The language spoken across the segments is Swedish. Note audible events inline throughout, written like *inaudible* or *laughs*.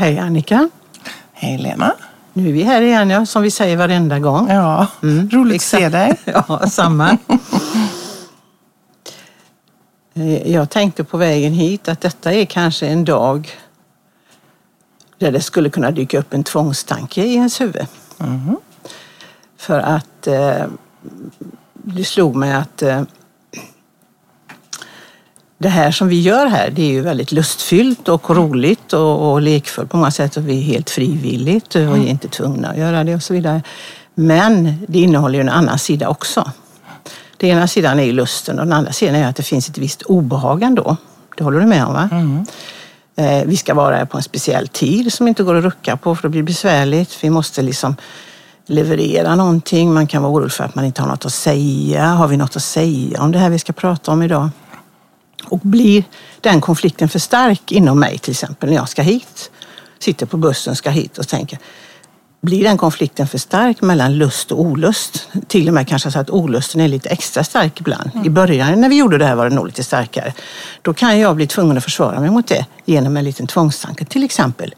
hej Annika. Hej Lena. Nu är vi här igen, ja, som vi säger varenda gång. Ja, roligt att se dig. *laughs* Ja, samma. Eh, Jag tänkte på vägen hit att detta är kanske en dag där det skulle kunna dyka upp en tvångstanke i ens huvud. För att eh, det slog mig att eh, det här som vi gör här, det är ju väldigt lustfyllt och roligt och, och lekfullt på många sätt och vi är helt frivilligt och är inte tvungna att göra det och så vidare. Men det innehåller ju en annan sida också. Den ena sidan är ju lusten och den andra sidan är att det finns ett visst obehag ändå. Det håller du med om va? Eh, Vi ska vara här på en speciell tid som inte går att rucka på för det blir besvärligt. Vi måste liksom leverera någonting. Man kan vara orolig för att man inte har något att säga. Har vi något att säga om det här vi ska prata om idag? Och blir den konflikten för stark inom mig till exempel när jag ska hit, sitter på bussen, ska hit och tänker, blir den konflikten för stark mellan lust och olust? Till och med kanske så att olusten är lite extra stark ibland. I början när vi gjorde det här var det nog lite starkare. Då kan jag bli tvungen att försvara mig mot det genom en liten tvångstanke. Till exempel,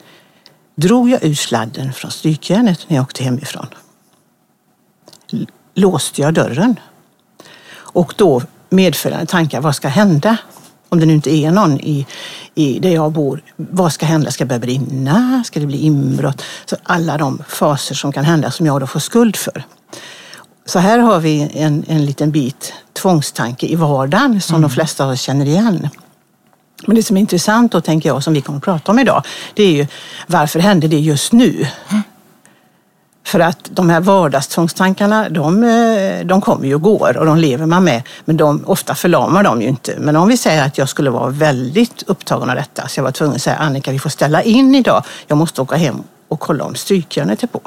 drog jag ur sladden från strykjärnet när jag åkte hemifrån? Låste jag dörren? Och då medföljande tankar, vad ska hända? Om det nu inte är någon i, i där jag bor, vad ska hända? Ska det börja brinna? Ska det bli inbrott? Så alla de faser som kan hända som jag då får skuld för. Så här har vi en, en liten bit tvångstanke i vardagen som de flesta av oss känner igen. Men det som är intressant då, tänker jag, som vi kommer att prata om idag, det är ju varför hände det just nu? För att de här vardagstvångstankarna, de, eh, de kommer ju och går och de lever man med. Men de, ofta förlamar de ju inte. Men om vi säger att jag skulle vara väldigt upptagen av detta, så jag var tvungen att säga Annika, vi får ställa in idag. Jag måste åka hem och kolla om strykjärnet är på.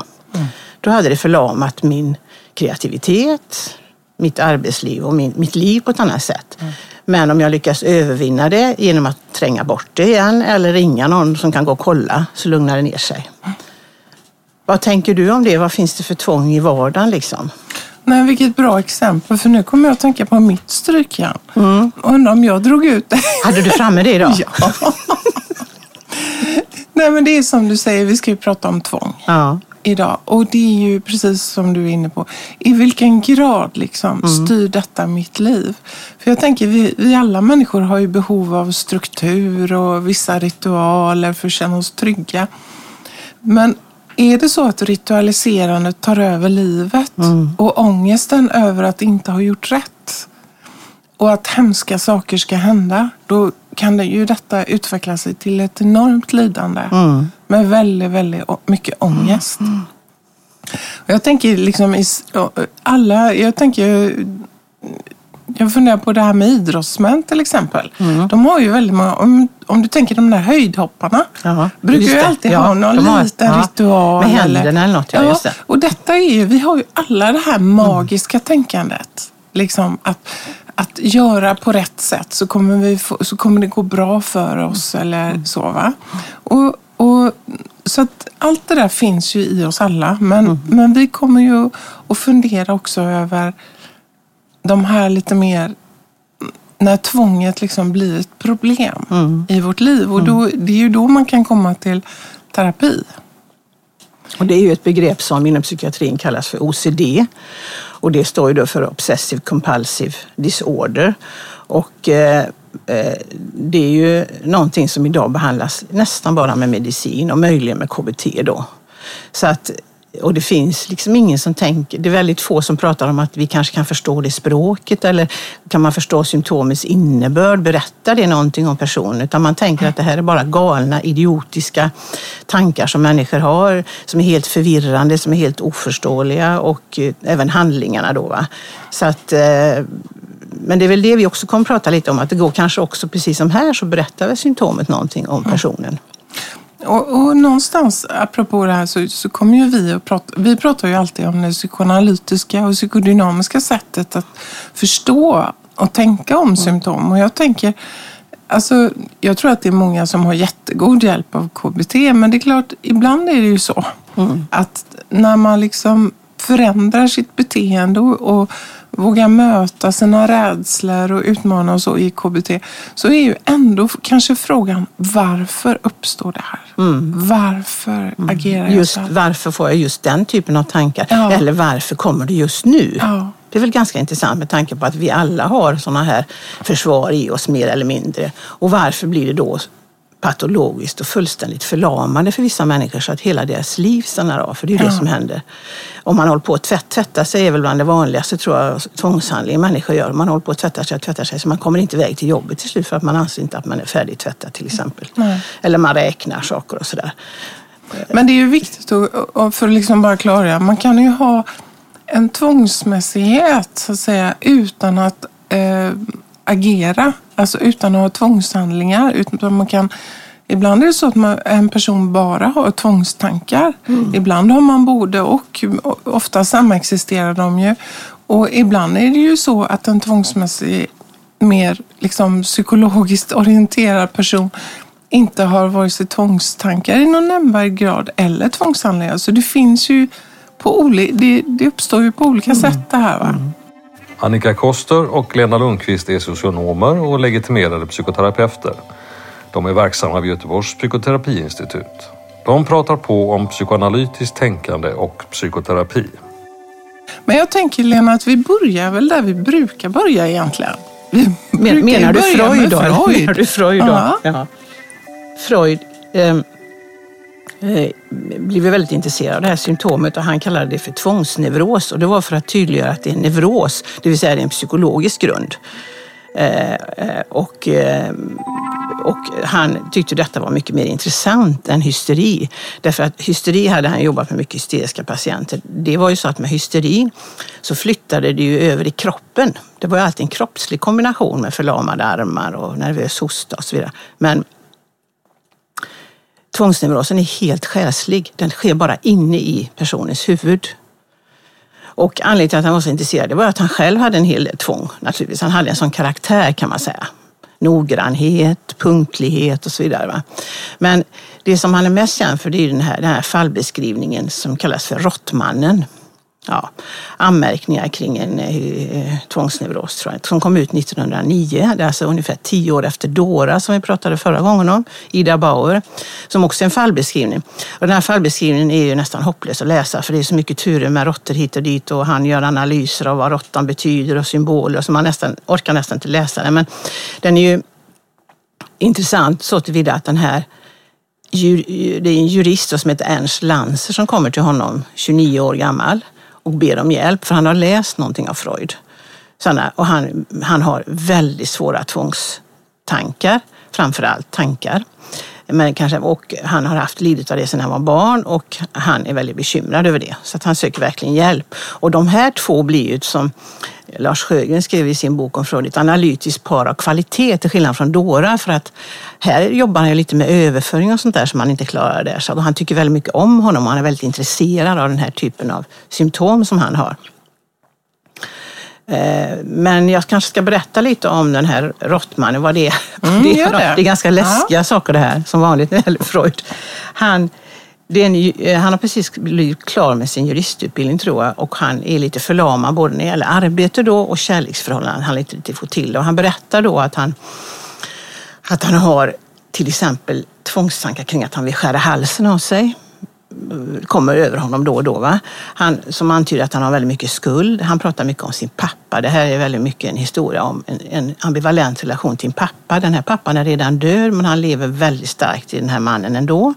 Då hade det förlamat min kreativitet, mitt arbetsliv och min, mitt liv på ett annat sätt. Men om jag lyckas övervinna det genom att tränga bort det igen eller ringa någon som kan gå och kolla så lugnar det ner sig. Vad tänker du om det? Vad finns det för tvång i vardagen liksom? Nej, vilket bra exempel, för nu kommer jag att tänka på mitt strykjärn. Mm. Undrar om jag drog ut det. Hade du framme det idag? *laughs* ja. *laughs* Nej, men det är som du säger, vi ska ju prata om tvång Ja. idag. Och det är ju precis som du är inne på. I vilken grad liksom styr detta mitt liv? För jag tänker, vi, vi alla människor har ju behov av struktur och vissa ritualer för att känna oss trygga. Men är det så att ritualiserandet tar över livet och ångesten över att inte ha gjort rätt? Och att hemska saker ska hända, då kan det ju detta utveckla sig till ett enormt lidande med väldigt, väldigt mycket ångest. Och jag tänker liksom i s- alla, jag tänker jag funderar på det här med idrottsmän till exempel. De har ju väldigt många, om, om du tänker de där höjdhopparna, Ja, brukar ju alltid Ja, ha någon har- liten ja, ritual. med händerna eller något, ja, just det. Och detta är ju, vi har ju alla det här magiska tänkandet. Liksom att, att göra på rätt sätt så kommer, vi få, så kommer det gå bra för oss eller så. Va? Och, och, så att allt det där finns ju i oss alla. Men, men vi kommer ju att fundera också över de här lite mer när tvånget liksom blir ett problem i vårt liv. Och då, det är ju då man kan komma till terapi. Och det är ju ett begrepp som inom psykiatrin kallas för OCD. Och det står ju då för Obsessive Compulsive Disorder. Och eh, eh, det är ju någonting som idag behandlas nästan bara med medicin och möjligen med KBT då. Så att, och det finns liksom ingen som tänker, det är väldigt få som pratar om att vi kanske kan förstå det språket eller kan man förstå symptomets innebörd, berättar det någonting om personen? Utan man tänker att det här är bara galna, idiotiska tankar som människor har, som är helt förvirrande, som är helt oförståeliga och eh, även handlingarna då. Va? Så att, eh, men det är väl det vi också kommer att prata lite om, att det går kanske också, precis som här, så berättar väl symptomet någonting om personen. Och, och någonstans, apropå det här, så, så kommer ju vi att prata, vi pratar ju alltid om det psykoanalytiska och psykodynamiska sättet att förstå och tänka om symptom. Och jag tänker, alltså, jag tror att det är många som har jättegod hjälp av KBT, men det är klart, ibland är det ju så att när man liksom förändrar sitt beteende och, och vågar möta sina rädslor och utmana och så i KBT, så är ju ändå kanske frågan varför uppstår det här? Varför agerar jag Just så här? varför får jag just den typen av tankar? Ja. Eller varför kommer det just nu? Ja. Det är väl ganska intressant med tanke på att vi alla har sådana här försvar i oss mer eller mindre. Och varför blir det då patologiskt och fullständigt förlamande för vissa människor så att hela deras liv stannar av? För det är ju det Ja. som händer. Om man håller på att tvätt, tvätta sig är väl bland det vanligaste tror jag tvångshandling människor gör. Man håller på att tvätta sig och tvätta sig så man kommer inte iväg till jobbet till slut för att man anser inte att man är färdigtvättad till exempel. Nej. Eller man räknar saker och sådär. Men det är ju viktigt att, för att liksom bara klargöra, man kan ju ha en tvångsmässighet så att säga utan att eh, agera, alltså utan att ha tvångshandlingar. Utan man kan, ibland är det så att man, en person bara har tvångstankar. Ibland har man både och, ofta samexisterar de ju. Och ibland är det ju så att en tvångsmässig, mer liksom psykologiskt *laughs* orienterad person inte har vare sig tvångstankar i någon nämnvärd grad eller tvångshandlingar. Så det finns ju på oli- det, det uppstår ju på olika sätt det här. Va? Annika Koster och Lena Lundqvist är socionomer och legitimerade psykoterapeuter. De är verksamma vid Göteborgs psykoterapiinstitut. De pratar på om psykoanalytiskt tänkande och psykoterapi. Men jag tänker Lena att vi börjar väl där vi brukar börja egentligen. Vi brukar menar du börja Freud då? Freud. Menar du Freud då? Ja. Freud ehm, Eh, blivit väldigt intresserad av det här symptomet och han kallade det för tvångsneuros. Och det var för att tydliggöra att det är en neuros, det vill säga det är en psykologisk grund. Eh, eh, och, och han tyckte detta var mycket mer intressant än hysteri. Därför att hysteri hade han jobbat med mycket hysteriska patienter. Det var ju så att med hysteri så flyttade det ju över i kroppen. Det var ju alltid en kroppslig kombination med förlamade armar och nervös hosta och så vidare. Men tvångsneurosen är helt själslig. Den sker bara inne i personens huvud. Och anledningen till att han var så intresserad var att han själv hade en hel del tvång. Naturligtvis. Han hade en sån karaktär kan man säga. Noggrannhet, punktlighet och så vidare. Va? Men det som han är mest känd för det är den här, den här fallbeskrivningen som kallas för Råttmannen. Ja, anmärkningar kring en eh, eh, tvångsneuros tror jag, som kom ut 1909. Det är alltså ungefär tio år efter Dora som vi pratade förra gången om, Ida Bauer, som också är en fallbeskrivning. Och den här fallbeskrivningen är ju nästan hopplös att läsa för det är så mycket turer med råttor hit och dit och han gör analyser av vad råttan betyder och symboler så man nästan, orkar nästan inte läsa den. Men den är ju intressant så tillvida att den här det är en jurist som heter Ernst Lanser som kommer till honom, 29 år gammal, och ber om hjälp för han har läst någonting av Freud. Och han, han har väldigt svåra tvångstankar, framförallt tankar. Men kanske, och han har haft lidit av det sedan han var barn och han är väldigt bekymrad över det. Så att han söker verkligen hjälp. Och de här två blir ju som Lars Sjögren skrev i sin bok om Freud, ett analytiskt par av kvalitet till skillnad från Dora. För att här jobbar han ju lite med överföring och sånt där som han inte klarar där. Så han tycker väldigt mycket om honom och han är väldigt intresserad av den här typen av symptom som han har. Eh, Men jag kanske ska berätta lite om den här råttmannen, vad det är. *laughs* Mm, det, är det. det är ganska läskiga saker det här, som vanligt när det gäller Freud. Han, en, eh, han har precis blivit klar med sin juristutbildning tror jag och han är lite förlamad både när det gäller arbete då och kärleksförhållanden. Han inte riktigt få till det. Och han berättar då att han, att han har till exempel tvångstankar kring att han vill skära halsen av sig kommer över honom då och då. Va? Han, som antyder att han har väldigt mycket skuld. Han pratar mycket om sin pappa. Det här är väldigt mycket en historia om en, en ambivalent relation till en pappa. Den här pappan är redan död men han lever väldigt starkt i den här mannen ändå.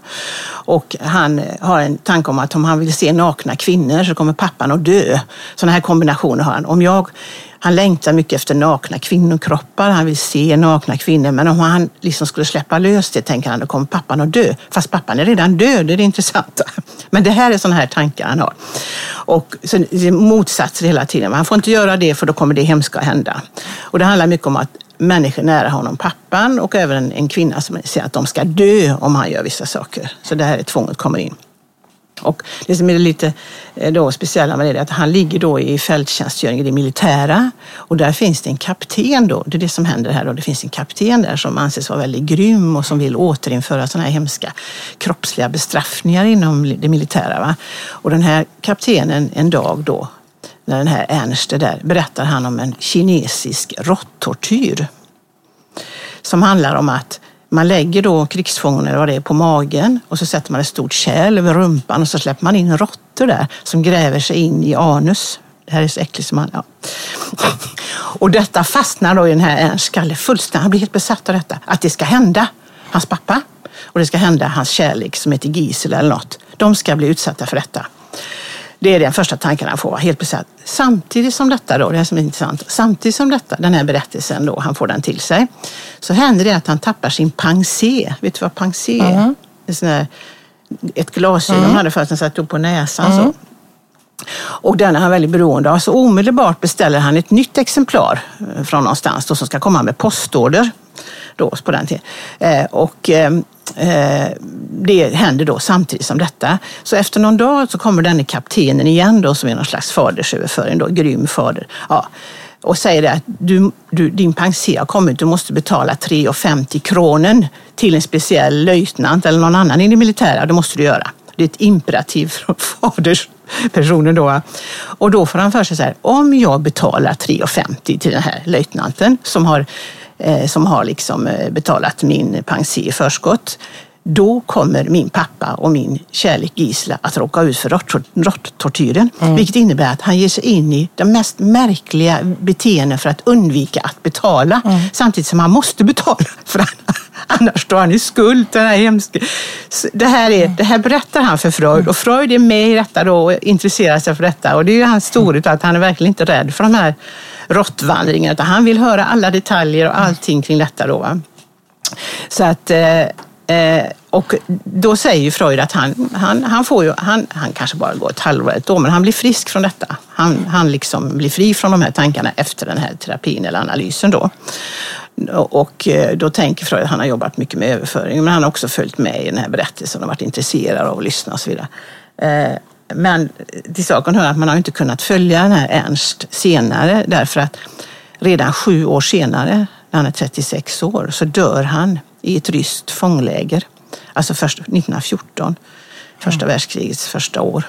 Och han har en tanke om att om han vill se nakna kvinnor så kommer pappan att dö. Sådana här kombinationer har han. Om jag han längtar mycket efter nakna kvinnokroppar, han vill se nakna kvinnor. Men om han liksom skulle släppa lös det tänker han, då kommer pappan att dö. Fast pappan är redan död, det är det intressanta. *laughs* Men det här är sådana här tankar han har. Och så motsatser hela tiden. Han får inte göra det för då kommer det hemska att hända. Och det handlar mycket om att människor nära honom, pappan och även en kvinna som säger att de ska dö om han gör vissa saker. Så det här är tvånget kommer in. Och det som är lite eh, då speciella med det är att han ligger då i fälttjänstgöring i det militära och där finns det en kapten då. Det är det som händer här då. Det finns en kapten där som anses vara väldigt grym och som vill återinföra sådana här hemska kroppsliga bestraffningar inom det militära. Va? Och den här kaptenen en dag då, när den här Ernst är där, berättar han om en kinesisk råttortyr som handlar om att man lägger då krigsfången eller vad det är på magen och så sätter man ett stort kärl över rumpan och så släpper man in råttor där som gräver sig in i anus. Det här är så äckligt som man... Ja. Och detta fastnar då i den här Ernst skalle fullständigt. Han blir helt besatt av detta. Att det ska hända hans pappa och det ska hända hans kärlek som heter Gisela eller något. De ska bli utsatta för detta. Det är den första tanken han får, helt besatt. Samtidigt som detta, då, det här som är intressant, samtidigt som detta, den här berättelsen, då, han får den till sig, så händer det att han tappar sin pensée. Vet du vad pensée är? Mm. Här, ett glasögon Mm. han hade först, han satt upp på näsan. Så. Och den är han väldigt beroende av. Så omedelbart beställer han ett nytt exemplar eh, från någonstans då, som ska komma med postorder. Då, på den tiden. Eh, och eh, eh, Eh, det händer då samtidigt som detta. Så efter någon dag så kommer denne kaptenen igen då som är någon slags fadersöverföring, då, grym fader. Ja, och säger att du, du, din pensé har kommit, du måste betala 3,50 kronen till en speciell löjtnant eller någon annan i det militära. Det måste du göra. Det är ett imperativ från *laughs* faderspersonen då. Och då får han för sig så här, om jag betalar 3,50 till den här löjtnanten som har, eh, som har liksom eh, betalat min pensé i förskott, då kommer min pappa och min kärlek Gisela att råka ut för råttor- råttortyren. Vilket innebär att han ger sig in i de mest märkliga beteenden för att undvika att betala. Samtidigt som han måste betala. För han, *laughs* annars står han i skuld den här hemska... Det här, är, det här berättar han för Freud och Freud är med i detta då och intresserar sig för detta. Och det är ju hans storhet att han är verkligen inte rädd för de här råttvandringarna utan han vill höra alla detaljer och allting kring detta. Då, va? Så att, eh, eh och då säger ju Freud att han, han, han, får ju, han, han kanske bara går ett halvår, ett år, men han blir frisk från detta. Han, han liksom blir fri från de här tankarna efter den här terapin eller analysen. Då. Och eh, då tänker Freud att han har jobbat mycket med överföring, men han har också följt med i den här berättelsen och varit intresserad av att lyssna och så vidare. Eh, Men till saken hör att man har inte kunnat följa den här Ernst senare därför att redan sju år senare, när han är 36 år, så dör han i ett ryskt fångläger. Alltså först 1914, första världskrigets första år.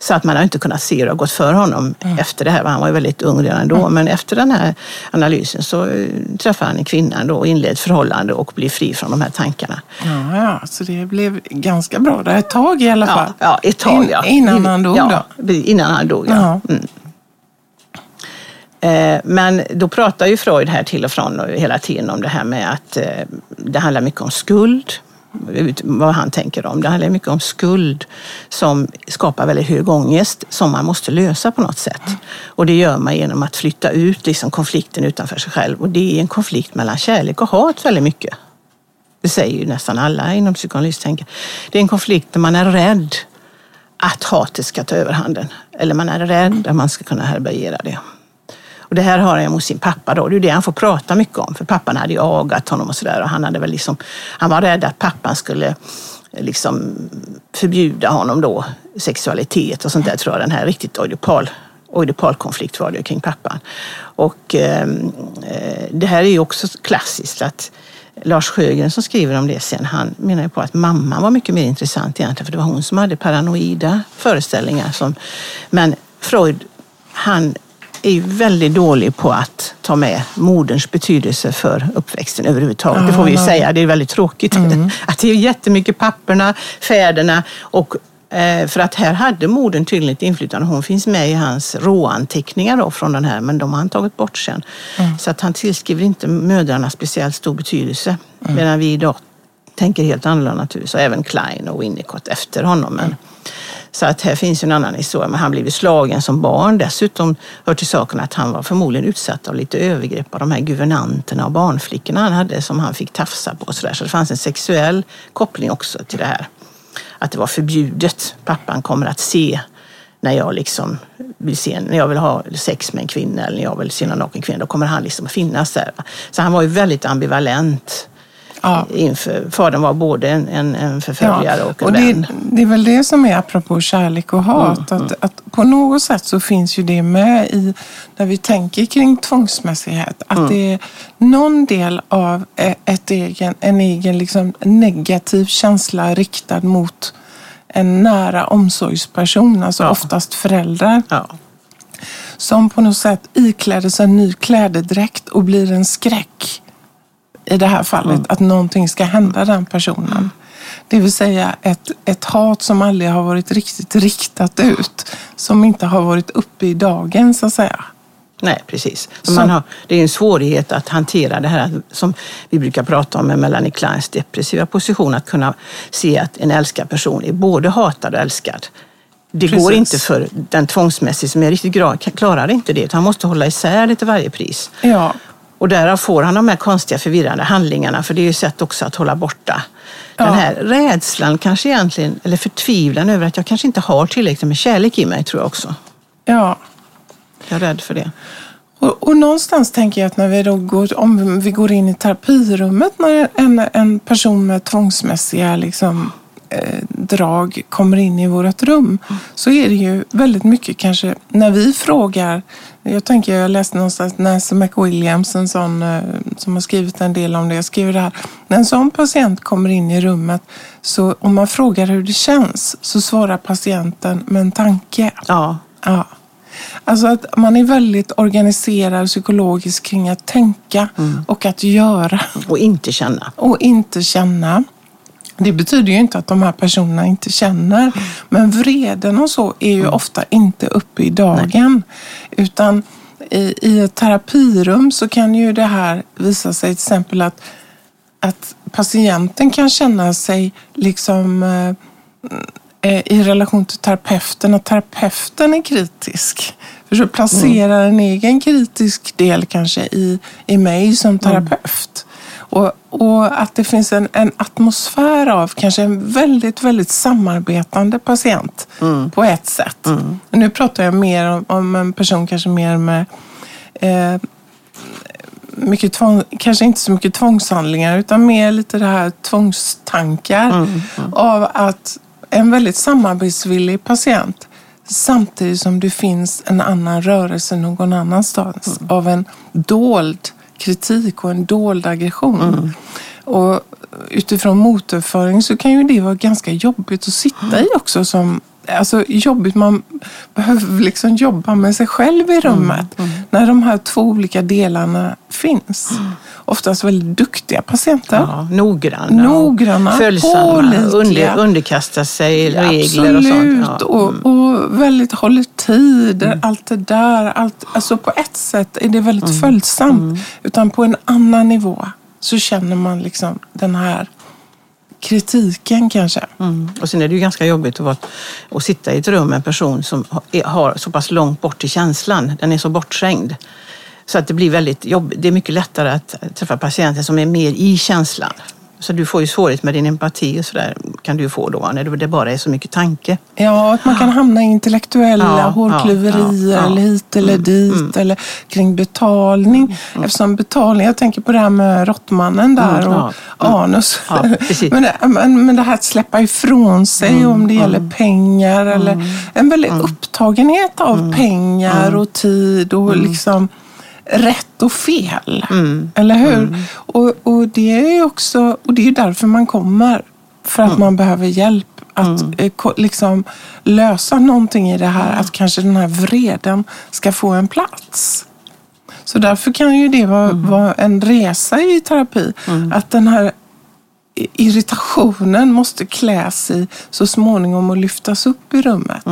Så att man har inte kunnat se hur det har gått för honom efter det här. Han var ju väldigt ung redan då. Men efter den här analysen så eh, träffar han en kvinna då och inleder ett förhållande och blir fri från de här tankarna. Ja, ja, så det blev ganska bra där ett tag i alla Ja, fall. ja ett tag ja. In, innan han dog ja, då? Innan han dog, ja. Ja. Mm. Eh, Men då pratar ju Freud här till och från hela tiden om det här med att eh, det handlar mycket om skuld. Vad han tänker om. Det handlar mycket om skuld som skapar väldigt hög ångest som man måste lösa på något sätt. Och det gör man genom att flytta ut liksom konflikten utanför sig själv. Och det är en konflikt mellan kärlek och hat väldigt mycket. Det säger ju nästan alla inom psykoanalystänket. Det är en konflikt där man är rädd att hatet ska ta överhanden. Eller man är rädd att man ska kunna härbärgera det. Och det här har han hos sin pappa då. Det är det han får prata mycket om. För pappan hade ju agat honom och sådär. Och han, hade väl liksom, han var rädd att pappan skulle eh, liksom förbjuda honom då sexualitet och sånt där tror jag. Den här riktigt oidipal, oidipalkonflikt var det ju kring pappan. Och ehm, eh, det här är ju också klassiskt att Lars Sjögren som skriver om det sen, han menar ju på att mamman var mycket mer intressant egentligen, för det var hon som hade paranoida föreställningar. Som, men Freud, han är ju väldigt dålig på att ta med moderns betydelse för uppväxten överhuvudtaget. Det får vi ju säga, det är väldigt tråkigt. *laughs* Att det är jättemycket papperna, fäderna och eh, för att här hade modern tydligen ett inflytande. Hon finns med i hans råanteckningar då från den här, men de har han tagit bort sen. Så att han tillskriver inte mödrarna speciellt stor betydelse. Medan vi idag tänker helt annorlunda naturligtvis. Och även Klein och Winnicott efter honom. Men, så att här finns ju en annan historia. Men han blev ju slagen som barn. Dessutom hör till saken att han var förmodligen utsatt av lite övergrepp av de här guvernanterna och barnflickorna han hade som han fick tafsa på. Så, där. så det fanns en sexuell koppling också till det här. Att det var förbjudet. Pappan kommer att se när jag liksom vill se, när jag vill ha sex med en kvinna eller när jag vill se en naken kvinna, då kommer han liksom att finnas där. Så han var ju väldigt ambivalent. Ja. Inför, fadern var både en, en, en förföljare och en och vän. det, det är väl det som är apropå kärlek och hat. Att, att på något sätt så finns ju det med i när vi tänker kring tvångsmässighet. Att det är någon del av e- ett egen, en egen liksom negativ känsla riktad mot en nära omsorgsperson, alltså Ja. oftast föräldrar, Ja. som på något sätt ikläder sig en ny klädedräkt och blir en skräck i det här fallet, Mm. att någonting ska hända den personen. Det vill säga ett, ett hat som aldrig har varit riktigt riktat ut, som inte har varit uppe i dagen så att säga. Nej, precis. Så- Man har, det är en svårighet att hantera det här som vi brukar prata om med Melanie Kleins depressiva position, att kunna se att en älskad person är både hatad och älskad. Det går Precis. inte för den tvångsmässigt som är riktigt gra- klarar inte det, utan han måste hålla isär det till varje pris. Ja, Och därav får han de här konstiga förvirrande handlingarna, för det är ju sätt också att hålla borta den Ja. här rädslan kanske egentligen, eller förtvivlan över att jag kanske inte har tillräckligt med kärlek i mig, tror jag också. ja. Jag är rädd för det. Och, och någonstans tänker jag att när vi då går, om vi går in i terapirummet när en, en person med tvångsmässiga liksom, drag kommer in i vårt rum så är det ju väldigt mycket kanske när vi frågar jag tänker, jag läste någonstans Nancy McWilliams, en sån eh, som har skrivit en del om det. Jag skriver det här. När en sån patient kommer in i rummet, så om man frågar hur det känns, så svarar patienten med en tanke. Ja, Ja. Alltså att man är väldigt organiserad psykologiskt kring att tänka och att göra och inte känna. och inte känna. Det betyder ju inte att de här personerna inte känner. Men vreden och så är ju ofta inte uppe i dagen. Utan i, i ett terapirum så kan ju det här visa sig till exempel att, att patienten kan känna sig liksom eh, eh, i relation till terapeuten, att terapeuten är kritisk. För så placerar en egen kritisk del kanske i, i mig som terapeut. Och, och att det finns en, en atmosfär av kanske en väldigt, väldigt samarbetande patient på ett sätt. Nu pratar jag mer om, om en person kanske mer med eh, mycket tvång, kanske inte så mycket tvångshandlingar utan mer lite det här tvångstankar av att en väldigt samarbetsvillig patient samtidigt som det finns en annan rörelse någon annanstans av en dold kritik och en dold aggression. Och utifrån motorföring så kan ju det vara ganska jobbigt att sitta i också som Alltså jobbigt, man behöver liksom jobba med sig själv i rummet när de här två olika delarna finns. Oftast väldigt duktiga patienter. Ja, noggranna, Noggranna, och följsamma, under, underkasta sig regler och sånt. Absolut, Ja. Mm. och, och väldigt håller tid, allt det där. Allt, alltså på ett sätt är det väldigt Mm. följsamt. Utan på en annan nivå så känner man liksom den här kritiken kanske. Mm. Och sen är det ju ganska jobbigt att, vara, att sitta i ett rum med en person som har- har så pass långt bort till känslan. Den är så bortträngd. Så att det blir väldigt jobbigt. Det är mycket lättare att träffa patienter som är mer i känslan. Så du får ju svårighet med din empati och sådär kan du få då när det bara är så mycket tanke. Ja, att man kan hamna i intellektuella Ja, hårklyverier ja, ja. eller hit eller dit eller kring betalning. Eftersom betalning, jag tänker på det här med råttmannen där Mm, och anus. *laughs* Men, det, men, men det här att släppa ifrån sig om det gäller pengar eller en väldig upptagenhet av pengar och tid och liksom rätt och fel. Eller hur? Och, och det är ju också, och det är därför man kommer. För att man behöver hjälp att eh, ko- liksom lösa någonting i det här. Att kanske den här vreden ska få en plats. Så därför kan ju det vara, vara en resa i terapi. Att den här irritationen måste kläs i så småningom och lyftas upp i rummet.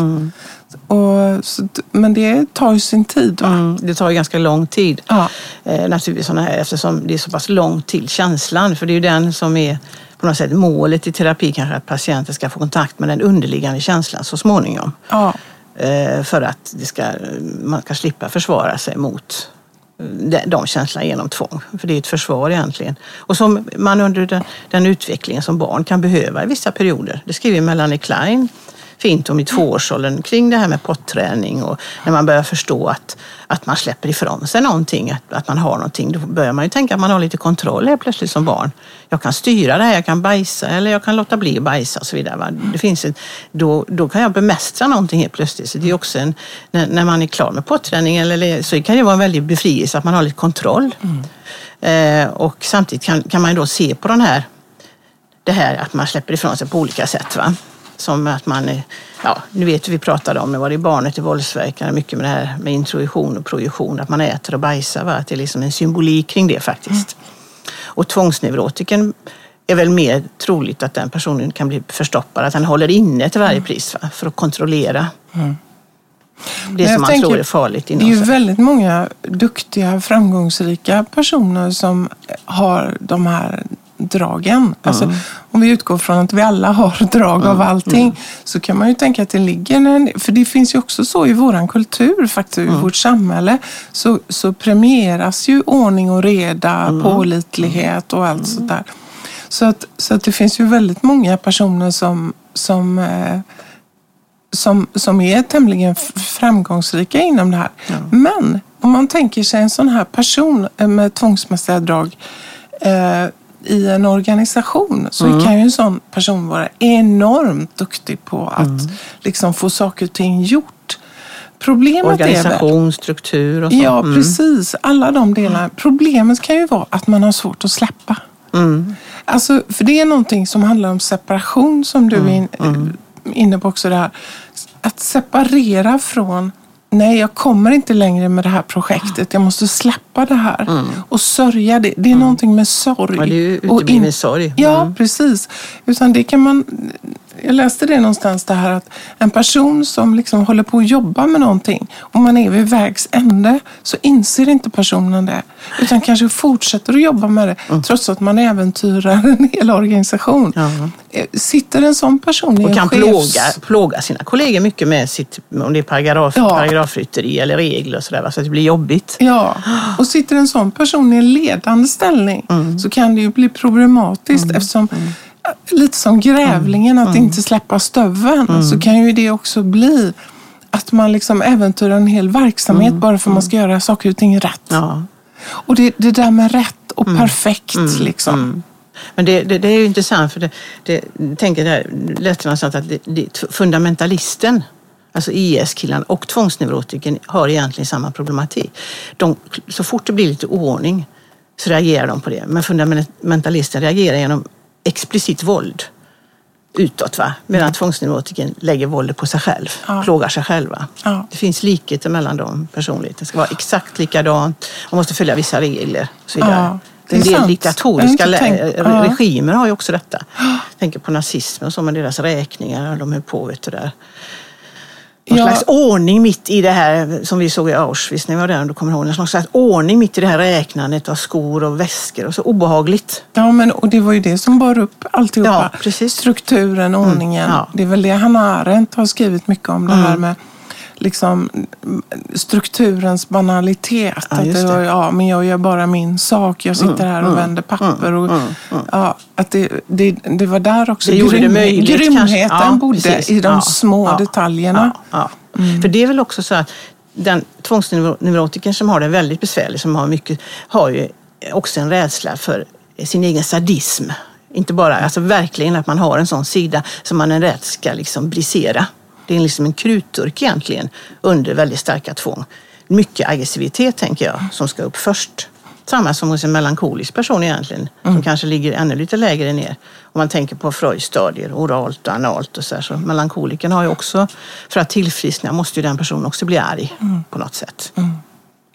Och, så, men det tar ju sin tid. Mm, det tar ju ganska lång tid. Ja. Eh, naturligtvis såna här, eftersom det är så pass långt till känslan. För det är ju den som är på något sätt målet i terapi kanske att patienten ska få kontakt med den underliggande känslan så småningom. Ja. Eh, för att det ska, man ska slippa försvara sig mot de, känslorna genom tvång. För det är ett försvar egentligen. Och som man under den, den utvecklingen som barn kan behöva i vissa perioder. Det skriver Melanie Klein om i tvåårsåldern kring det här med potträning och när man börjar förstå att, att man släpper ifrån sig någonting, att, att man har någonting. Då börjar man ju tänka att man har lite kontroll helt plötsligt som barn. Jag kan styra det här, jag kan bajsa eller jag kan låta bli att bajsa och så vidare. Va? Det finns ett, då, då kan jag bemästra någonting helt plötsligt. Så det är också en, när, när man är klar med potträning eller, så kan det vara en väldig befrielse att man har lite kontroll. Eh, och samtidigt kan, kan man då se på den här, det här att man släpper ifrån sig på olika sätt. Va? Som att man, ja, nu vet vi pratade om, det var det barnet i våldsverkare, mycket med det här med introduktion och projektion, att man äter och bajsar. Va? Att det är liksom en symbolik kring det faktiskt. Och tvångsneurotiken är väl mer troligt att den personen kan bli förstoppad, att han håller inne till varje pris va? för att kontrollera det Men jag som man tänker, tror är farligt Det är inom ju väldigt många duktiga, framgångsrika personer som har de här dragen. Alltså, om vi utgår från att vi alla har *laughs* drag av allting så kan man ju tänka att det ligger... En, för det finns ju också så i vår kultur, faktiskt, i vårt samhälle, så, så premieras ju ordning och reda, pålitlighet och allt sånt där. Så att, så att det finns ju väldigt många personer som, som eh, som, som är tämligen framgångsrika inom det här. Men om man tänker sig en sån här person eh, med tvångsmässiga drag eh, i en organisation så Mm. kan ju en sån person vara enormt duktig på att Mm. liksom få saker och ting gjort. Problemet är väl... Organisation, struktur och så. Ja, Mm. precis. Alla de delarna. Problemet kan ju vara att man har svårt att släppa. Mm. Alltså, för det är någonting som handlar om separation som du är in, inne på också. Det här. Att separera från Nej, jag kommer inte längre med det här projektet. Jag måste släppa det här. Och sörja det. Det är någonting med sorg. Ja, det är ju och utebliven sorg. Ja, Mm. precis. Utan det kan man... Jag läste det någonstans det här att en person som liksom håller på att jobba med någonting och man är vid vägs ände så inser inte personen det. Utan kanske fortsätter att jobba med det trots att man äventyrar en hel organisation. Eh, Sitter en sån person i Och en kan chefs... plåga, plåga sina kollegor mycket med sitt, om det är paragraf, Ja. paragrafrytteri eller regler och sådär, så att det blir jobbigt. Ja, och sitter en sån person i en ledande ställning Mm. så kan det ju bli problematiskt eftersom lite som grävlingen, Mm. att inte släppa stöveln, så kan ju det också bli att man liksom äventyrar en hel verksamhet bara för att man ska göra saker och ting rätt. Mm. Ja. Och det, det där med rätt och Mm. perfekt liksom. Men det, det, det är ju intressant för det, det jag tänker där, läste någonstans att det, det, fundamentalisten, alltså IS-killen och tvångsneurotiken har egentligen samma problematik. De, så fort det blir lite oordning så reagerar de på det. Men fundamentalisten reagerar genom explicit våld utåt. Va? Medan tvångsneurotiken lägger våldet på sig själv, Ja. plågar sig själva. Ja. Det finns likheter mellan dem personligt. Det ska vara exakt likadant. Man måste följa vissa regler och så vidare. Ja, en del diktatoriska regimer har ju också detta. Jag tänker på nazismen och så med deras räkningar. De höll på vet du där. Någon Ja. slags ordning mitt i det här som vi såg i Auschwitz när vi var där. om Du kommer ihåg, någon slags ordning mitt i det här räknandet av skor och väskor. Och så obehagligt. Ja, men, och det var ju det som bar upp alltihopa. Ja, precis. Strukturen, ordningen. ja. Det är väl det Hanna Arendt har skrivit mycket om, det Mm. här med liksom, mm, strukturens banalitet. Ja, att det. Mm. var, ja, men jag gör bara min sak, jag sitter här och vänder papper. Och, Ja, att det, det, det var där också Det gjorde det möjligt. grymheten. Ja, bodde precis. i de Ja, små detaljerna. Ja. För det är väl också så att den tvångsneurotikern som har det väldigt besvärligt, som har mycket, har ju också en rädsla för sin egen sadism. Inte bara, alltså verkligen att man har en sån sida som man är rädd ska liksom brisera. Det är liksom en krutdurk egentligen under väldigt starka tvång. Mycket aggressivitet tänker jag som ska upp först. Samma som hos en melankolisk person egentligen, som kanske ligger ännu lite lägre ner. Om man tänker på Freuds stadier, oralt och analt och så här. Så melankolikern har ju också, för att tillfriskna måste ju den personen också bli arg på något sätt.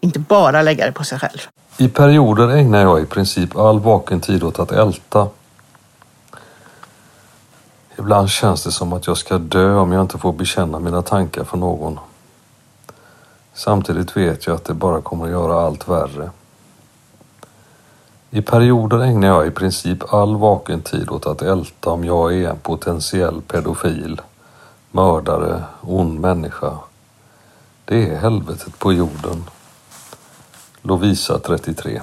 Inte bara lägga det på sig själv. I perioder ägnar jag i princip all vaken tid åt att älta. Ibland känns det som att jag ska dö om jag inte får bekänna mina tankar för någon. Samtidigt vet jag att det bara kommer att göra allt värre. I perioder ägnar jag i princip all vaken tid åt att älta om jag är en potentiell pedofil, mördare, ond människa. Det är helvetet på jorden. Lovisa 33.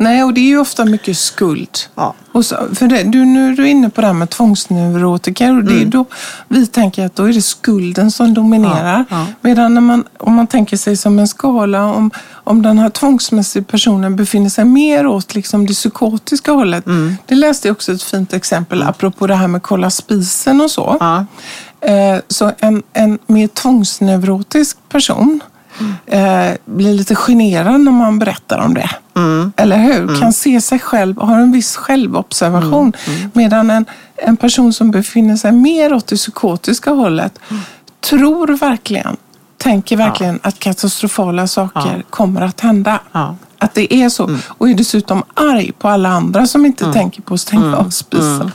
Nej, och det är ju ofta mycket skuld. Ja. Och så, för det, du, nu är du inne på det här med tvångsneurotiker och det är då vi tänker att då är det skulden som dominerar. Mm. Ja, ja. Medan när man, om man tänker sig som en skala, om, om den här tvångsmässiga personen befinner sig mer åt liksom det psykotiska hållet. Mm. Det läste jag också ett fint exempel apropå det här med kolla spisen och så. Ja. Eh, Så en, en mer tvångsneurotisk person eh, blir lite generad när man berättar om det. Eller hur? Kan se sig själv, har en viss självobservation. Medan en, en person som befinner sig mer åt det psykotiska hållet tror verkligen, tänker verkligen att katastrofala saker kommer att hända. Ja. Att det är så. Och är dessutom arg på alla andra som inte tänker på att stänga av spisen.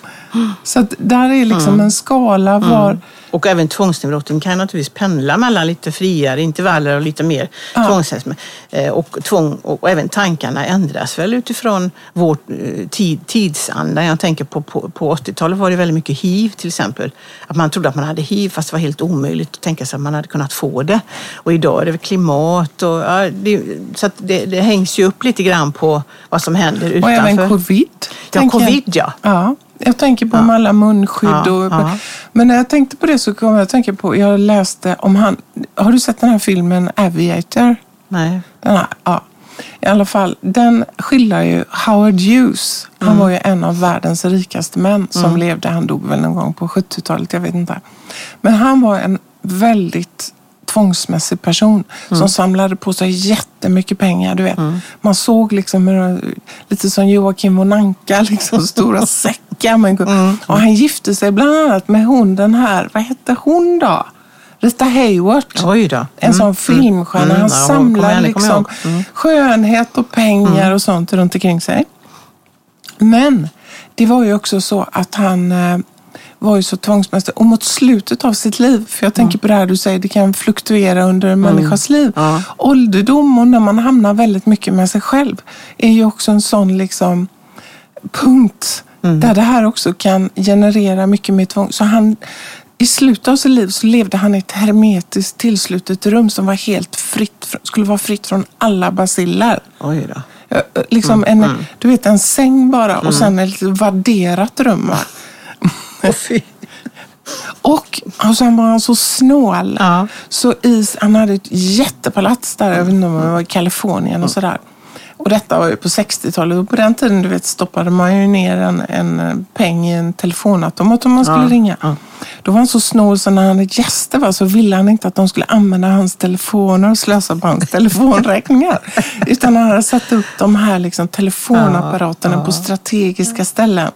Så att där är liksom en skala var... Och även tvångsneuroten kan naturligtvis pendla mellan lite friare intervaller och lite mer tvångsmässigt. Eh, Och, tvång, och även tankarna ändras väl utifrån vår eh, tid, tidsanda. Jag tänker på, på, på 80-talet var det väldigt mycket hiv till exempel. Att man trodde att man hade hiv fast det var helt omöjligt att tänka sig att man hade kunnat få det. Och idag är det klimat och ja, det, så det, det hängs ju upp lite grann på vad som händer Och utanför. även covid. Ja, covid ja. Ja, jag tänker på med alla munskydd. Ja, och, ja. Men när jag tänkte på det så kom jag att tänka på, jag läste om han, har du sett den här filmen Aviator? Nej. Den här, ja. I alla fall, den skildrar ju Howard Hughes. Han Mm. var ju en av världens rikaste män som levde. Han dog väl någon gång på 70-talet, jag vet inte. Men han var en väldigt tvångsmässig person Mm. som samlade på sig jättemycket pengar. Du vet. Man såg liksom hur, lite som Joakim von Anka, *laughs* liksom stora säckar. Men, Mm. Och han gifte sig bland annat med hon den här, vad hette hon då? Rita Hayworth. Då. En sån filmstjärna. Mm, Han ja, samlar liksom. Mm. skönhet och pengar och sånt runt omkring sig. Men det var ju också så att han eh, var ju så tvångsmässig. Och mot slutet av sitt liv, för jag tänker på det här du säger, det kan fluktuera under en människas liv. Ja. Ålderdom och när man hamnar väldigt mycket med sig själv är ju också en sån liksom punkt där det här också kan generera mycket mer tvång. Så han, i slutet av sitt liv så levde han i ett hermetiskt tillslutet rum som var helt fritt, fr- skulle vara fritt från alla basiller. Oj då. Liksom en, Du vet en säng bara och sen ett vadderat rum. *laughs* Och, och sen var han så snål. Ja. Så i, han hade ett jättepalats där, jag vet inte om det var i Kalifornien och sådär. Och detta var ju på 60-talet och på den tiden du vet, stoppade man ju ner en, en peng i en telefonautomat om man skulle Ja, ringa. ja. Då var han så snål så när han hade gäster va, så ville han inte att de skulle använda hans telefoner och slösa på hans *laughs* telefonräkningar. Utan han hade satt upp de här liksom, telefonapparaterna på strategiska ställen.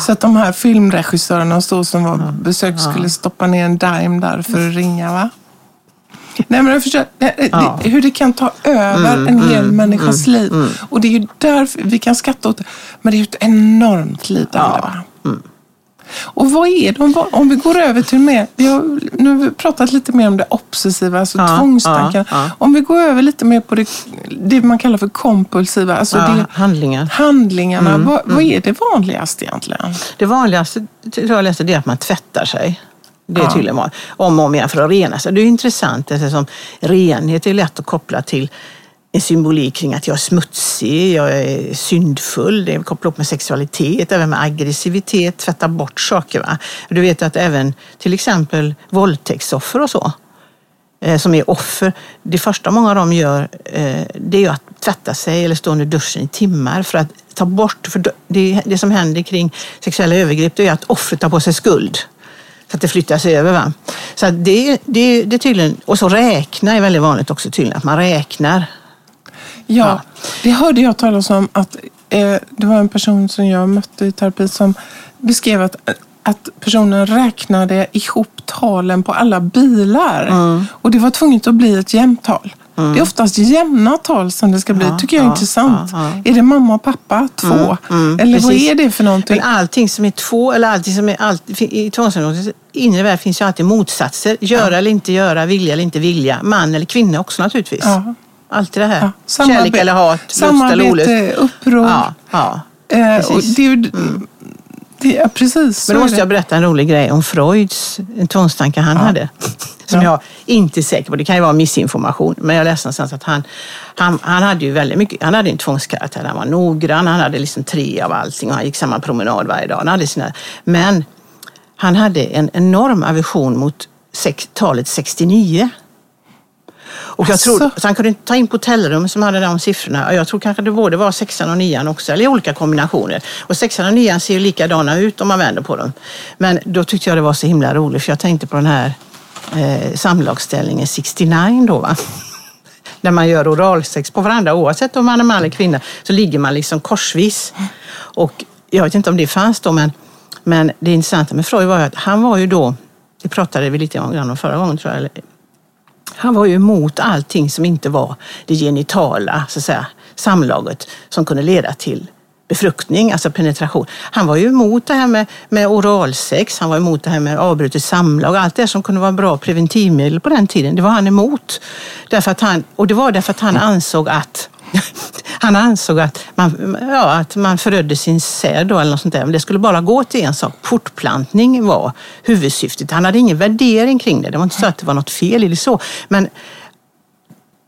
Så att de här filmregissörerna och så som var besök skulle stoppa ner en dime där för att ringa. va? Nej, men jag det, Ja. hur det kan ta över en hel människas liv. Och det är ju därför vi kan skratta åt det. Men det är ju ett enormt lidande. Va? Och vad är det, om, vi går över till mer, vi har, nu pratat lite mer om det obsessiva, alltså Ja, tvångstankar. ja, ja. Om vi går över lite mer på det, det man kallar för kompulsiva, alltså det, handlingar. handlingarna. vad, vad är det vanligaste egentligen? Det vanligaste tror jag läste det är att man tvättar sig. Det är Ja. tydligen. Om och om igen för att rena sig. Det är intressant eftersom renhet är lätt att koppla till en symbolik kring att jag är smutsig, jag är syndfull. Det är kopplat upp med sexualitet, även med aggressivitet, tvätta bort saker. Va? Du vet att även till exempel våldtäktsoffer och så, eh, som är offer, det första många av dem gör eh, det är att tvätta sig eller stå under duschen i timmar för att ta bort, för det, det som händer kring sexuella övergrepp det är att offret tar på sig skuld. Så att det flyttas över. Va? Så att det, det, det tydligen, och så räkna är väldigt vanligt också tydligen, att man räknar. Ja, det hörde jag talas om att eh, det var en person som jag mötte i terapi som beskrev att, att personen räknade ihop talen på alla bilar. Och det var tvunget att bli ett jämntal. Det är oftast jämna tal som det ska bli. Ja, tycker jag är ja, intressant. ja. Är det mamma och pappa? Två? mm, Eller vad precis. är det för någonting? Men allting som är två, eller allting som är allt, i tvångsområdet inre värld finns ju alltid motsatser. Göra eller inte göra, vilja eller inte vilja. Man eller kvinna också naturligtvis. Ja. Alltid det här. Ja, samarbete- Kärlek eller hat, lust eller olust. Samarbete, uppror. Ja, ja. Eh, och Precis. det är ju, Det, ja, precis. Men då måste det. jag berätta en rolig grej om Freuds tvångstankar han hade. Som Ja. jag inte är säker på, det kan ju vara missinformation, men jag läste någonstans att han, han, han hade ju väldigt mycket, han hade en tvångskaraktär, han var noggrann, han hade liksom tre av allting och han gick samma promenad varje dag. Han hade sina, men han hade en enorm aversion mot sex, talet 69. Och jag tror, så han kunde inte ta in på hotellrum som hade de siffrorna. Jag tror kanske det både var sexan och nian också, eller olika kombinationer. Och sexan och nian ser ju likadana ut om man vänder på dem. Men då tyckte jag det var så himla roligt för jag tänkte på den här eh, samlagsställningen 69 då va. *laughs* När man gör oralsex på varandra oavsett om man är man eller kvinna så ligger man liksom korsvis. Och jag vet inte om det fanns då men, men det intressanta med Freud var ju att han var ju då, det pratade vi lite grann om förra gången tror jag, han var ju emot allting som inte var det genitala så att säga, samlaget som kunde leda till befruktning, alltså penetration. Han var ju emot det här med, med oralsex, han var emot det här med avbrutet samlag, allt det som kunde vara bra preventivmedel på den tiden, det var han emot. Därför att han, och det var därför att han ansåg att han ansåg att man, ja, att man förödde sin säd då, eller något sånt där. Men det skulle bara gå till en sak. portplantning var huvudsyftet. Han hade ingen värdering kring det. Det var inte så att det var något fel i det så. Men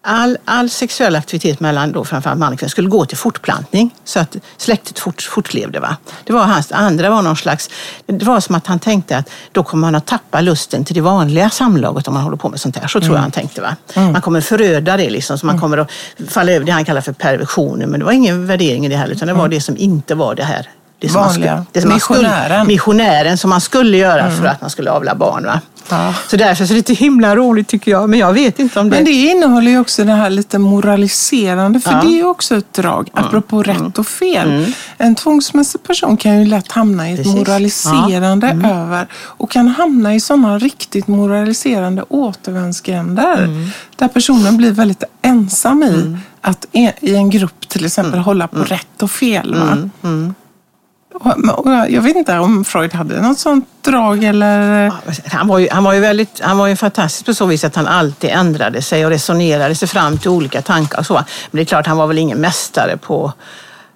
all, all sexuell aktivitet mellan då framförallt man och kvinna skulle gå till fortplantning så att släktet fort, fortlevde. Va? Det var hans, andra var någon slags, det var som att han tänkte att då kommer man att tappa lusten till det vanliga samlaget om man håller på med sånt här. Så tror jag han tänkte. Va? Man kommer föröda det liksom, så man kommer att falla över det han kallar för perversioner. Men det var ingen värdering i det här utan det var det som inte var det här. Det som man Vanliga. skulle, det som man skulle, Missionären. missionären som man skulle göra för att man skulle avla barn. Va? Ja. Så därför så är det lite himla roligt tycker jag. Men jag vet inte om det... Men det innehåller ju också det här lite moraliserande, för Ja. det är också ett drag, apropå rätt och fel. En tvångsmässig person kan ju lätt hamna i ett Precis. moraliserande över och kan hamna i sådana riktigt moraliserande återvändsgränder där personen blir väldigt ensam i att e- i en grupp till exempel hålla på rätt och fel. Va? Jag vet inte om Freud hade något sånt drag eller... Han var, ju, han var ju väldigt, han var ju fantastisk på så vis att han alltid ändrade sig och resonerade sig fram till olika tankar och så. Men det är klart, han var väl ingen mästare på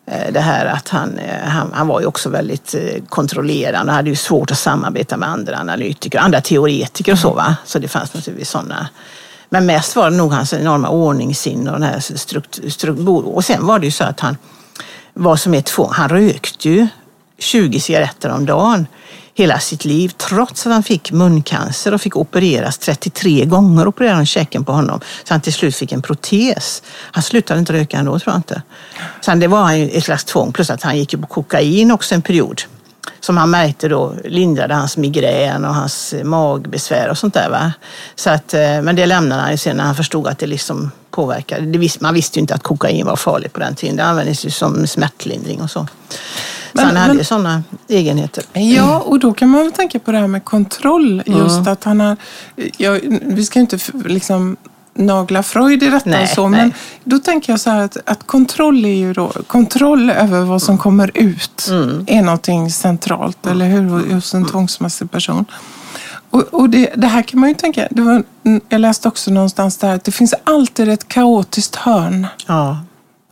eh, det här att han, eh, han, han var ju också väldigt eh, kontrollerande och hade ju svårt att samarbeta med andra analytiker, andra teoretiker och så. Va? Så det fanns naturligtvis sådana. Men mest var det nog hans enorma ordningssinne och den här struktur, struktur. Och sen var det ju så att han, vad som är tvång, han rökte ju 20 cigaretter om dagen hela sitt liv trots att han fick muncancer och fick opereras 33 gånger. Opererade de käken på honom så han till slut fick en protes. Han slutade inte röka ändå tror jag inte. Sen det var ett slags tvång plus att han gick på kokain också en period. Som han märkte då lindrade hans migrän och hans magbesvär och sånt där. Va? Så att, eh, men det lämnade han ju sen när han förstod att det liksom påverkade. Det visste, man visste ju inte att kokain var farligt på den tiden. Det användes ju som smärtlindring och så. Så Men- han hade men- ju sådana egenheter. Ja, och då kan man väl tänka på det här med kontroll. Just att han har... Ja, vi ska ju inte liksom nagla Freud i detta Nej, och så, nej. men då tänker jag så här att, att kontroll är ju då... Kontroll över vad som kommer ut är någonting centralt, eller hur? Hos en tvångsmässig person. Och, och det, det här kan man ju tänka... Det var, jag läste också någonstans där att det finns alltid ett kaotiskt hörn Ja.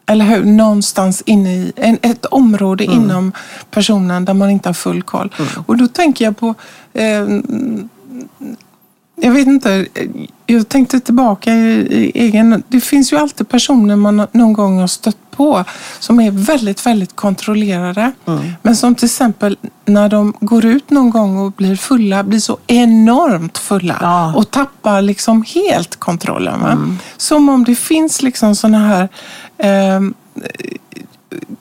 eller hur? Någonstans inne i en, ett område inom personen där man inte har full koll. Och då tänker jag på, eh, jag vet inte, jag tänkte tillbaka i, i egen, det finns ju alltid personer man någon gång har stött på som är väldigt, väldigt kontrollerade. Men som till exempel när de går ut någon gång och blir fulla, blir så enormt fulla Ja. och tappar liksom helt kontrollen. Va? Som om det finns liksom sådana här ehm,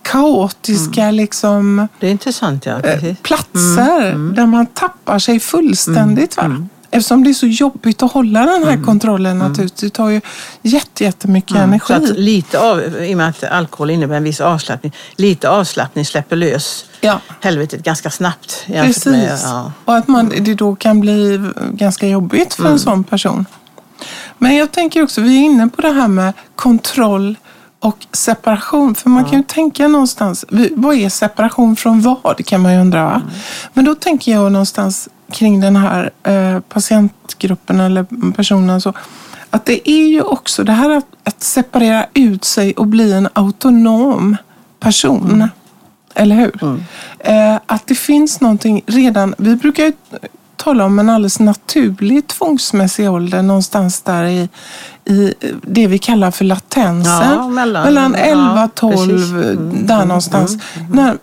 kaotiska liksom, Det är intressant ja. eh, Precis. platser där man tappar sig fullständigt. Va? Eftersom det är så jobbigt att hålla den här kontrollen naturligtvis. Det tar ju jätte- jättemycket energi. Så att lite av, i och med att alkohol innebär en viss avslappning, lite avslappning släpper lös Ja. helvetet ganska snabbt. Precis. Med, ja. Och att man, det då kan bli ganska jobbigt för en sån person. Men jag tänker också, vi är inne på det här med kontroll och separation. För man kan ju tänka någonstans, vad är separation från vad kan man ju undra. Va? Men då tänker jag någonstans kring den här eh, patientgruppen eller personen. Så, att det är ju också det här att, att separera ut sig och bli en autonom person. Eller hur? Eh, att det finns någonting redan, vi brukar ju tala om en alldeles naturlig tvångsmässig ålder någonstans där i, i det vi kallar för latensen. Ja, mellan- mellan ja, 11, 12, precis. Mm, där någonstans. När,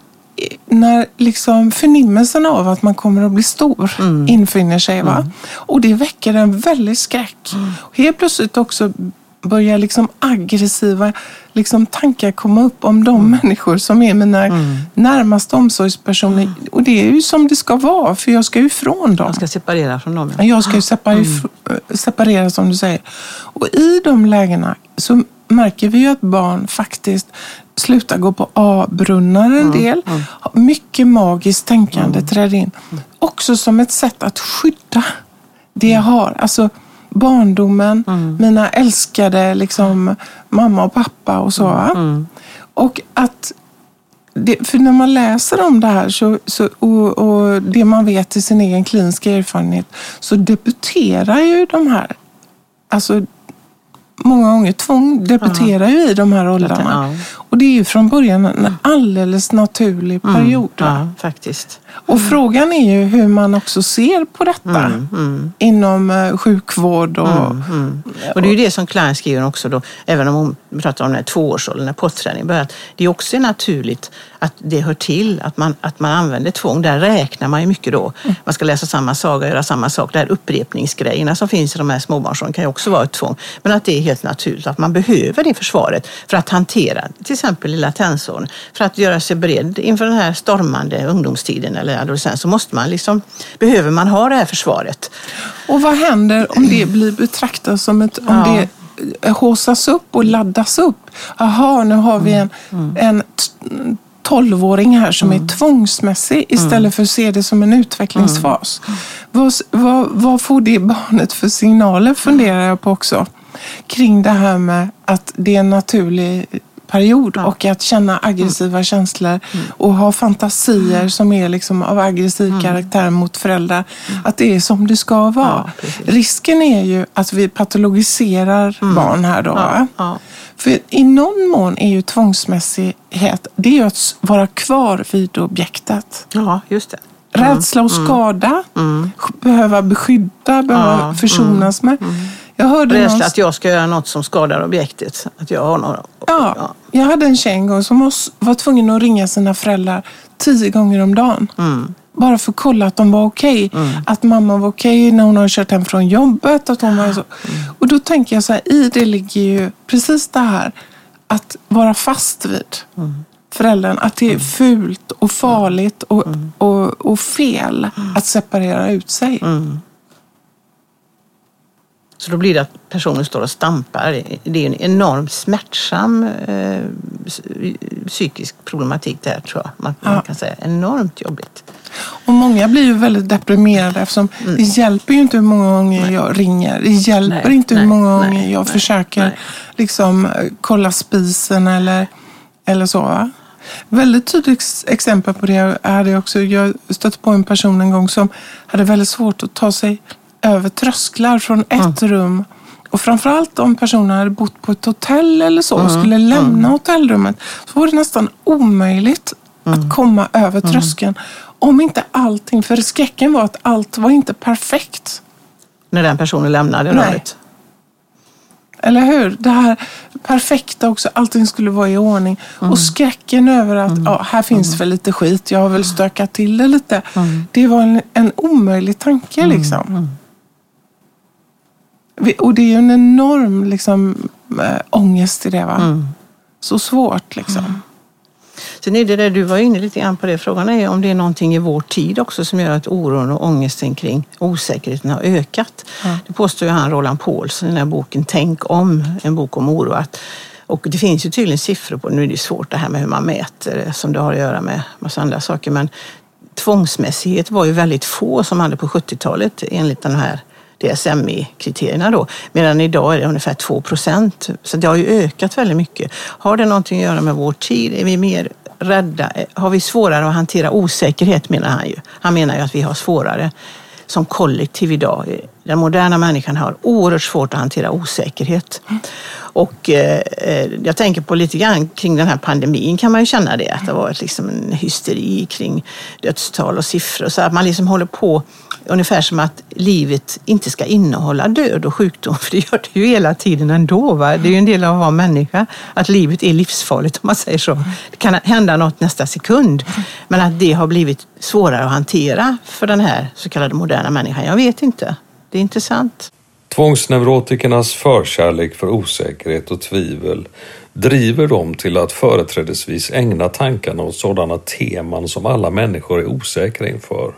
när liksom förnimmelsen av att man kommer att bli stor Mm. infinner sig. Va? Och det väcker en väldig skräck. Mm. Och helt plötsligt också börjar liksom aggressiva liksom tankar komma upp om de Mm. människor som är mina närmaste omsorgspersoner. Och det är ju som det ska vara, för jag ska ju ifrån dem. Man ska separera från dem. ja. Jag ska ju separera, separera som du säger. Och i de lägena så märker vi ju att barn faktiskt slutar gå på A-brunnar en del. Mycket magiskt tänkande träder in. Också som ett sätt att skydda det jag har. Alltså barndomen, mina älskade liksom, mamma och pappa och så. va? Och att det, för när man läser om det här så, så, och, och det man vet i sin egen kliniska erfarenhet så debuterar ju de här, alltså många gånger tvång debuterar ju i de här åldrarna. Och det är ju från början en alldeles naturlig period. va? Ja, faktiskt. Och frågan är ju hur man också ser på detta inom eh, sjukvård och... Och det är ju det som Klein skriver också då, även om hon pratar om den här tvåårsåldern när påträning börjar, det också är naturligt att det hör till att man, att man använder tvång. Där räknar man ju mycket då. Man ska läsa samma saga, göra samma sak. Det här upprepningsgrejerna som finns i de här småbarnsåren kan ju också vara ett tvång. Men att det är helt naturligt att man behöver det försvaret för att hantera till exempel i latensåren. För att göra sig beredd inför den här stormande ungdomstiden eller adolescens så måste man liksom, behöver man ha det här försvaret. Och vad händer om det blir betraktat som ett... Om Ja. det haussas upp och laddas upp? Jaha, nu har vi en, en t- tolvåring här som är tvångsmässig istället för att se det som en utvecklingsfas. Vad, vad, vad får det barnet för signaler funderar jag på också. Kring det här med att det är en naturlig period och att känna aggressiva känslor och ha fantasier som är liksom av aggressiv karaktär mot föräldrar. Att det är som det ska vara. Ja. Risken är ju att vi patologiserar barn här då. va? ja. För i någon mån är ju tvångsmässighet, det är ju att vara kvar vid objektet. Ja, just det. Rädsla och skada, behöva beskydda, behöva Ja, försonas med. Jag hörde Rädsla någonstans- att jag ska göra något som skadar objektet. Att jag har några... Ja, jag hade en tjej en gång som var- tvungen att ringa sina föräldrar tio gånger om dagen. Bara för att kolla att de var okej. Att mamma var okej när hon har kört hem från jobbet. Att hon var så. Och då tänker jag så här, i det ligger ju precis det här att vara fast vid föräldern. Att det är fult och farligt och, och, och fel att separera ut sig. Så då blir det att personen står och stampar. Det är en enormt smärtsam eh, psykisk problematik där tror jag. Man, man Ja. kan säga enormt jobbigt. Och många blir ju väldigt deprimerade eftersom Mm. det hjälper ju inte hur många gånger jag ringer. Det hjälper Nej, inte hur nej, många nej, gånger jag nej, försöker nej. liksom eh, kolla spisen eller, eller så. Va? Väldigt tydligt ex- exempel på det hade jag också. Jag stötte på en person en gång som hade väldigt svårt att ta sig över trösklar från ett rum. Och framförallt om personen hade bott på ett hotell eller så och skulle lämna hotellrummet så var det nästan omöjligt att komma över tröskeln. Om inte allting, för skräcken var att allt var inte perfekt. När den personen lämnade Nej. rummet. Eller hur? Det här perfekta också, allting skulle vara i ordning. Och skräcken över att ja, här finns väl lite skit, jag har väl stökat till det lite. Det var en, en omöjlig tanke liksom. Och det är ju en enorm liksom, äh, ångest i det. Va? Så svårt liksom. Sen är det där, du var inne lite grann på det, frågan är om det är någonting i vår tid också som gör att oron och ångesten kring osäkerheten har ökat. Det påstår ju han Roland Paulsen i den här boken Tänk om, en bok om oro. Att, och det finns ju tydligen siffror på, nu är det svårt det här med hur man mäter som det har att göra med massa andra saker, men tvångsmässighet var ju väldigt få som hade på 70-talet enligt den här DSMI-kriterierna då. Medan idag är det ungefär 2 procent. Så det har ju ökat väldigt mycket. Har det någonting att göra med vår tid? Är vi mer rädda? Har vi svårare att hantera osäkerhet menar han ju. Han menar ju att vi har svårare som kollektiv idag den moderna människan har oerhört svårt att hantera osäkerhet. Och eh, eh, jag tänker på lite grann kring den här pandemin kan man ju känna det, att det har varit liksom en hysteri kring dödstal och siffror. Så att man liksom håller på ungefär som att livet inte ska innehålla död och sjukdom, *laughs* för det gör det ju hela tiden ändå. Va? Det är ju en del av att vara människa, att livet är livsfarligt om man säger så. Det kan hända något nästa sekund, men att det har blivit svårare att hantera för den här så kallade moderna människan, jag vet inte. Det är intressant. Tvångsneurotikernas förkärlek för osäkerhet och tvivel driver dem till att företrädesvis ägna tankarna åt sådana teman som alla människor är osäkra inför.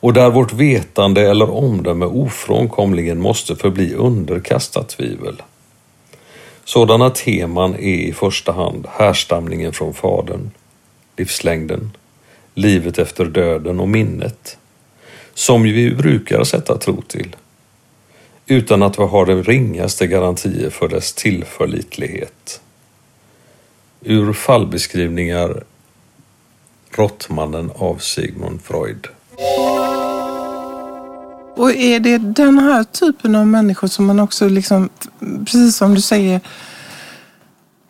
Och där vårt vetande eller omdöme ofrånkomligen måste förbli underkastat tvivel. Sådana teman är i första hand härstamningen från Fadern, livslängden, livet efter döden och minnet, som vi brukar sätta tro till utan att vi har den ringaste garantier för dess tillförlitlighet. Ur fallbeskrivningar Råttmannen av Sigmund Freud. Och är det den här typen av människor som man också, liksom, precis som du säger,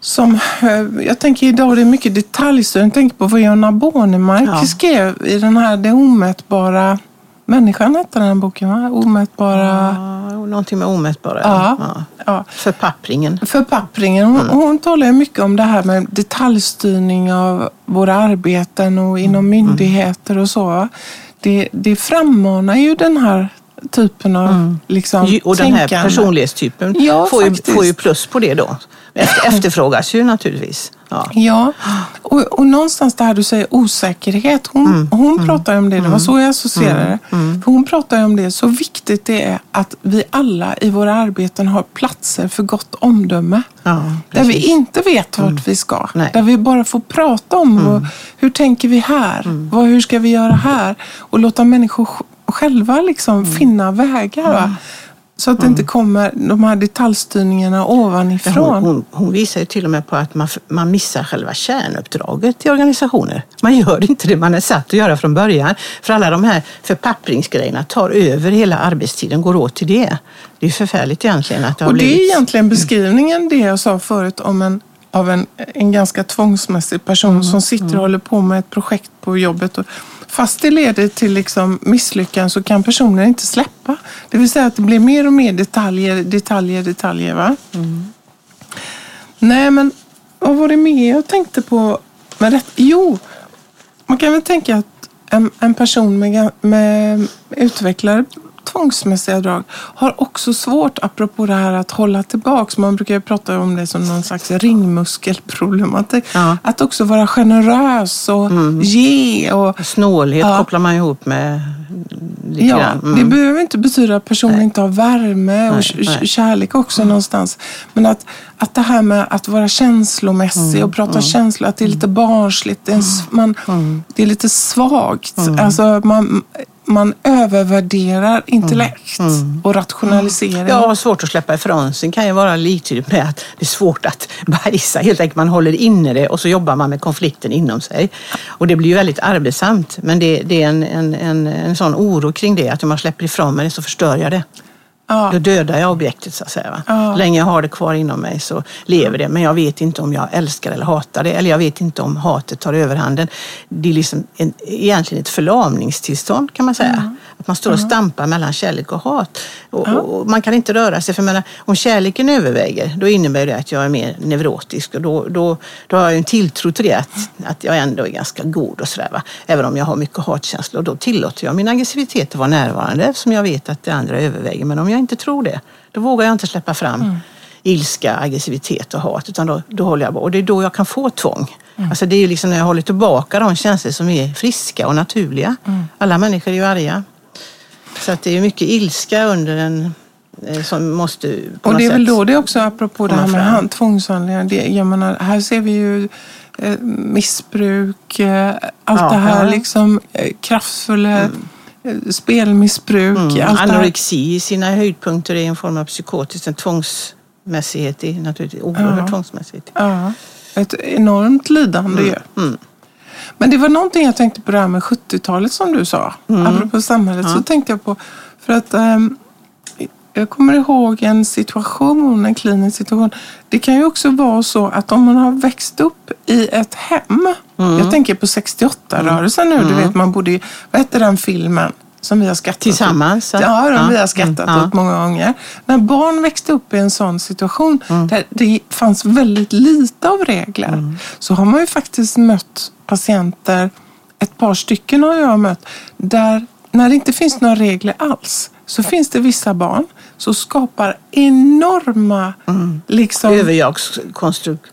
som, eh, jag tänker idag det är mycket detaljstyrning. Jag tänker på vad Jonna Bornemark Ja. skrev i den här Det omätbara människan, hette den boken va? Omätbara... Ja, någonting med omätbara. Ja. Ja. Ja. Förpappringen. Förpappringen. Hon, hon talar mycket om det här med detaljstyrning av våra arbeten och inom myndigheter och så. Det, det frammanar ju den här typen av liksom, Ju- Och den här tänkande. personlighetstypen Ja, får, ju, får ju plus på det då. Efter, efterfrågas ju naturligtvis. Ja. Ja, och, och någonstans det här du säger osäkerhet. Hon, Mm. hon pratar ju om det, det var så jag associerade det. För Hon pratar om det, så viktigt det är att vi alla i våra arbeten har platser för gott omdöme. Ja, där vi inte vet vart vi ska. Nej. Där vi bara får prata om vad, hur tänker vi här? Vad, hur ska vi göra här? Och låta människor själva liksom finna vägar. Va? Så att det inte kommer de här detaljstyrningarna ovanifrån. Hon, hon, hon visar ju till och med på att man, man missar själva kärnuppdraget i organisationer. Man gör inte det man är satt att göra från början. För alla de här förpappringsgrejerna tar över hela arbetstiden, går åt till det. Det är förfärligt egentligen att det har Och det är blivit... egentligen beskrivningen det jag sa förut om en, av en, en ganska tvångsmässig person Mm, som sitter och håller på med ett projekt på jobbet. Och fast det leder till liksom misslyckan så kan personen inte släppa. Det vill säga att det blir mer och mer detaljer, detaljer, detaljer. Va? Mm. Nej, men vad var det mer jag tänkte på? Med rätt? Jo, man kan väl tänka att en, en person med, med utvecklade tvångsmässiga drag har också svårt, apropå det här att hålla tillbaks. Man brukar ju prata om det som någon slags ringmuskelproblematik. Ja. Att också vara generös och ge. Och, Snålhet Ja. kopplar man ihop med lite Ja, grann. det Mm. behöver inte betyda att personen inte har värme och Nej, nej. kärlek också någonstans. Men att, att det här med att vara känslomässig Mm, och prata känslor, att det är lite barnsligt, det är, man, Mm. det är lite svagt. Alltså man, man övervärderar intellekt och rationalisering. Mm. Ja, och svårt att släppa ifrån sig kan ju vara liktydigt med att det är svårt att *laughs* bajsa. Helt enkelt, man håller inne det och så jobbar man med konflikten inom sig. Och det blir ju väldigt arbetsamt. Men det, det är en, en, en, en sån oro kring det, att om jag släpper ifrån mig det så förstör jag det. Ja. Då dödar jag objektet så att säga. Ja. Länge jag har det kvar inom mig så lever det. Men jag vet inte om jag älskar eller hatar det. Eller jag vet inte om hatet tar överhanden. Det är liksom en, egentligen ett förlamningstillstånd kan man säga. Att man står och stampar mellan kärlek och hat. Och, och, och man kan inte röra sig. För menar, om kärleken överväger, då innebär det att jag är mer neurotisk. Och då, då, då har jag en tilltro till det, att, att jag ändå är ganska god och sådär. Även om jag har mycket hatkänslor. Då tillåter jag min aggressivitet att vara närvarande eftersom jag vet att det andra överväger. Men om jag inte tror det, då vågar jag inte släppa fram ilska, aggressivitet och hat. Utan då, då håller jag på. Och det är då jag kan få tvång. Alltså det är ju liksom när jag håller tillbaka de känslor som är friska och naturliga. Alla människor är ju arga. Så att det är mycket ilska under en eh, som måste Och det är väl då det också, apropå det här med hand- tvångshandlingar. Det, jag menar, här ser vi ju eh, missbruk, eh, allt Ja. det här liksom eh, kraftfulla eh, spelmissbruk. Mm. Anorexi i sina höjdpunkter är en form av psykotiskt, en tvångsmässighet, är naturligtvis oerhört Ja. tvångsmässigt. Ja, ett enormt lidande ju. Mm. Men det var någonting jag tänkte på det här med 70-talet som du sa. Mm. Apropå samhället så tänkte jag på, för att ehm, jag kommer ihåg en situation, en klinisk situation. Det kan ju också vara så att om man har växt upp i ett hem. Mm. Jag tänker på 68-rörelsen nu. Du vet, man borde ju, vad hette den filmen? Som vi har skattat Tillsammans, åt? ja. Ja, de Ja. vi har skattat Mm, ja. åt många gånger. När barn växte upp i en sån situation Mm. där det fanns väldigt lite av regler. Mm. Så har man ju faktiskt mött patienter, ett par stycken har jag mött, där när det inte finns några regler alls så finns det vissa barn som skapar enorma liksom, Överjagskonstrukt.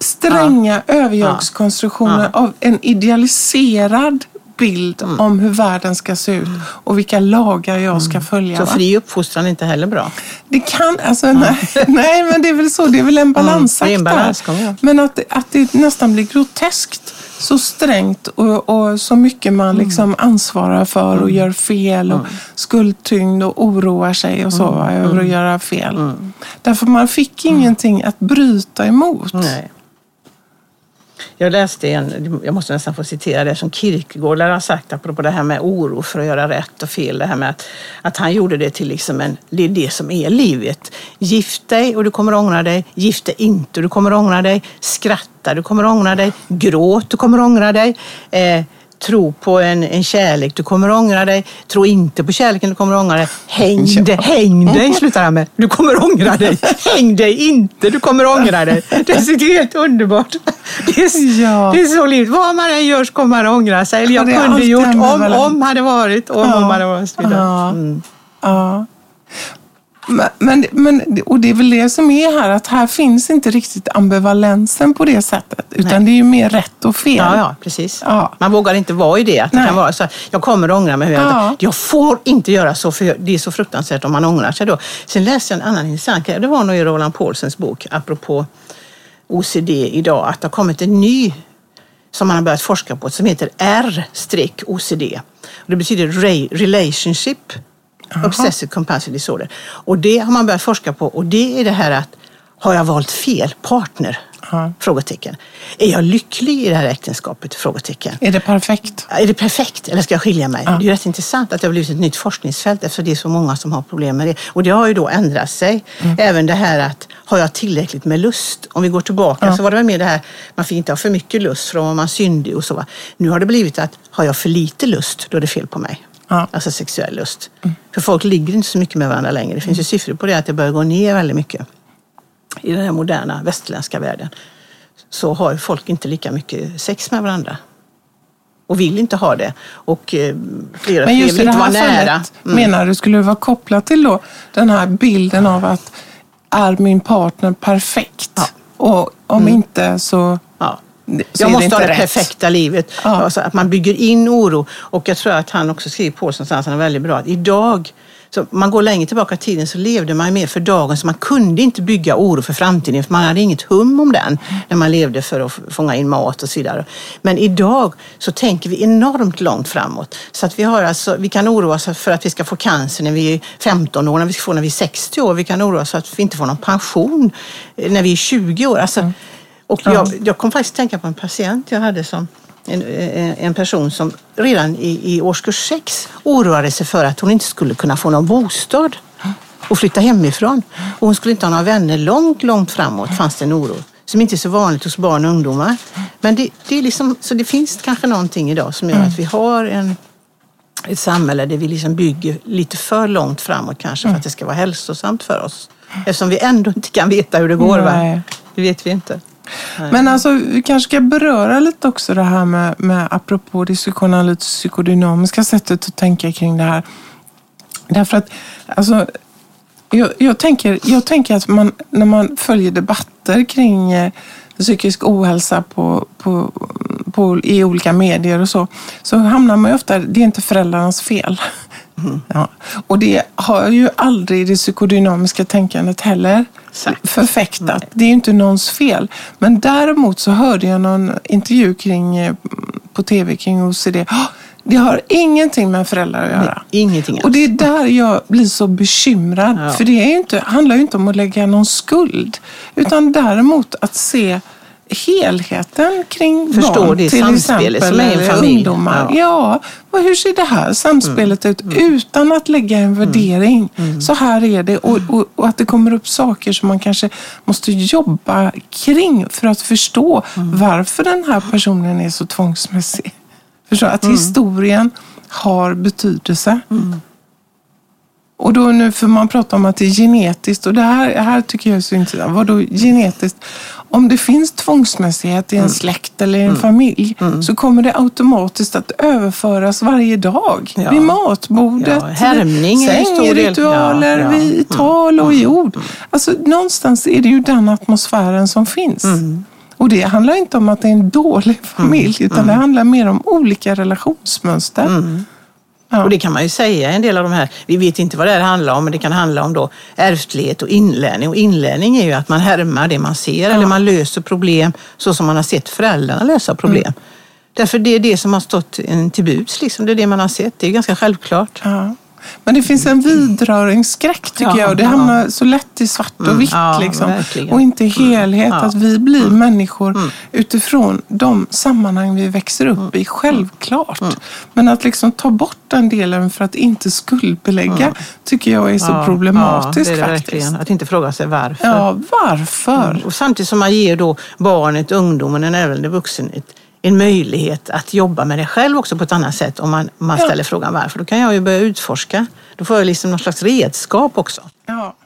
stränga överjagskonstruktioner av en idealiserad bild Mm. om hur världen ska se ut och vilka lagar jag ska följa. Så fri uppfostran är inte heller bra. Det kan, alltså nej, *laughs* nej men det är väl så, det är väl en balansakt balansgång, ja. Men att, att det nästan blir groteskt så strängt och, och så mycket man Mm. liksom ansvarar för och gör fel och skuldtyngd och oroar sig och så Mm. över att göra fel. Därför man fick ingenting att bryta emot. Nej. Jag läste en, jag måste nästan få citera det som Kierkegaard lär ha sagt apropå det här med oro för att göra rätt och fel. Det här med att, att han gjorde det till liksom en, det är det som är livet. Gift dig och du kommer ångra dig. Gift dig inte och du kommer ångra dig. Skratta, du kommer ångra dig. Gråt, du kommer ångra dig. Eh, tro på en, en kärlek, du kommer ångra dig. Tro inte på kärleken, du kommer ångra dig. Häng, dig, häng dig, slutar han med. Du kommer ångra dig. Häng dig inte, du kommer ångra dig. Det är helt underbart. Det är, Ja. det är så livet. Vad man än gör så kommer man ångra sig. Eller Ja, jag kunde gjort om, om hade varit, om, om hade varit. Ja. Mm. Ja. Men, men, och det är väl det som är här, att här finns inte riktigt ambivalensen på det sättet. Utan Nej. det är ju mer rätt och fel. Ja, ja, precis. Ja. Man vågar inte vara i det. Att det Nej. kan vara så här, jag kommer att ångra mig. hur Jag, Ja. jag får inte göra så, för det är så fruktansvärt om man ångrar sig då. Sen läste jag en annan intressant grej. Det var nog i Roland Paulsens bok, apropå OCD idag, att det har kommit en ny som man har börjat forska på som heter R-OCD. Det betyder re- relationship obsessive compulsive disorder. Och det har man börjat forska på och det är det här att har jag valt fel partner? Ja. Frågetecken. Är jag lycklig i det här äktenskapet? Frågetecken. Är det perfekt? Är det perfekt eller ska jag skilja mig? Det är rätt intressant att det har blivit ett nytt forskningsfält eftersom det är så många som har problem med det. Och det har ju då ändrat sig. Även det här att har jag tillräckligt med lust? Om vi går tillbaka så var det väl mer det här man fick inte ha för mycket lust för då var man syndig och så. Nu har det blivit att har jag för lite lust då är det fel på mig. Ja. Alltså sexuell lust. För folk ligger inte så mycket med varandra längre. Det finns ju siffror på det att det börjar gå ner väldigt mycket i den här moderna västerländska världen så har folk inte lika mycket sex med varandra. Och vill inte ha det. Och eh, flera Men just vill inte vara nära. fallet, menar du, skulle det vara kopplat till då den här bilden av att är min partner perfekt? Ja. Och om inte så, Ja. Jag måste ha det rätt. perfekta livet. Ja. Alltså att man bygger in oro. Och jag tror att han också skriver på någonstans, han är väldigt bra, att idag så man går längre tillbaka i tiden så levde man mer för dagen så man kunde inte bygga oro för framtiden för man hade inget hum om den när man levde för att fånga in mat och så vidare. Men idag så tänker vi enormt långt framåt. Så att vi, har alltså, vi kan oroa oss för att vi ska få cancer när vi är 15 år, när vi ska få när vi är 60 år. Vi kan oroa oss för att vi inte får någon pension när vi är 20 år. Alltså, och jag, jag kom faktiskt tänka på en patient jag hade som en, en person som redan i, i årskurs 6 oroade sig för att hon inte skulle kunna få någon bostad och flytta hemifrån. Och hon skulle inte ha några vänner långt, långt framåt fanns det en oro. Som inte är så vanligt hos barn och ungdomar. Men det, det är liksom, så det finns kanske någonting idag som gör att vi har en, ett samhälle där vi liksom bygger lite för långt framåt kanske för att det ska vara hälsosamt för oss. Eftersom vi ändå inte kan veta hur det går. Va? Det vet vi inte. Men alltså, vi kanske ska beröra lite också det här med, med apropå psykoanalytiskt psykodynamiska sättet att tänka kring det här. Därför att, alltså, jag, jag, tänker, jag tänker att man, när man följer debatter kring eh, psykisk ohälsa på, på, på, i olika medier och så, så hamnar man ju ofta, det är inte föräldrarnas fel. *laughs* Ja. Och det har ju aldrig det psykodynamiska tänkandet heller Exakt. förfäktat. Det är ju inte någons fel. Men däremot så hörde jag någon intervju kring, eh, på tv kring OCD. "Ah, Det har ingenting med föräldrar att göra. Ingenting Och det är där jag blir så bekymrad. Ja. För det är inte, handlar ju inte om att lägga någon skuld. Utan däremot att se helheten kring Förstå barn det till exempel, som är en familj. ungdomar. Ja. Ja, och hur ser det här samspelet ut utan att lägga en värdering? Så här är det och, och, och att det kommer upp saker som man kanske måste jobba kring för att förstå varför den här personen är så tvångsmässig. Förstå, att historien har betydelse. Och då nu, för man pratar om att det är genetiskt och det här, här tycker jag är så intressant. Vadå genetiskt? Om det finns tvångsmässighet i en släkt eller i en familj så kommer det automatiskt att överföras varje dag. Ja. Vid matbordet, Ja, härmning sängritualer, Ja, ja. vid tal och i ord. Alltså någonstans är det ju den atmosfären som finns. Och det handlar inte om att det är en dålig familj utan det handlar mer om olika relationsmönster. Ja. Och det kan man ju säga, en del av de här, vi vet inte vad det här handlar om, men det kan handla om då ärftlighet och inlärning. Och inlärning är ju att man härmar det man ser eller man löser problem så som man har sett föräldrarna lösa problem. Därför det är det som har stått en till buds, liksom. det är det man har sett. Det är ganska självklart. Ja. Men det finns en vidröringsskräck tycker Ja, jag. Och det ja. hamnar så lätt i svart och vitt. ja, liksom. verkligen. Och inte i helhet. Ja. Att vi blir människor utifrån de sammanhang vi växer upp i. Självklart. Men att liksom ta bort den delen för att inte skuldbelägga tycker jag är så problematiskt det är det faktiskt. verkligen. Att inte fråga sig varför. Ja, varför? Och samtidigt som man ger då barnet, ungdomen, en äldre vuxen ett, en möjlighet att jobba med det själv också på ett annat sätt om man, man Ja. ställer frågan varför. Då kan jag ju börja utforska. Då får jag liksom någon slags redskap också. Ja.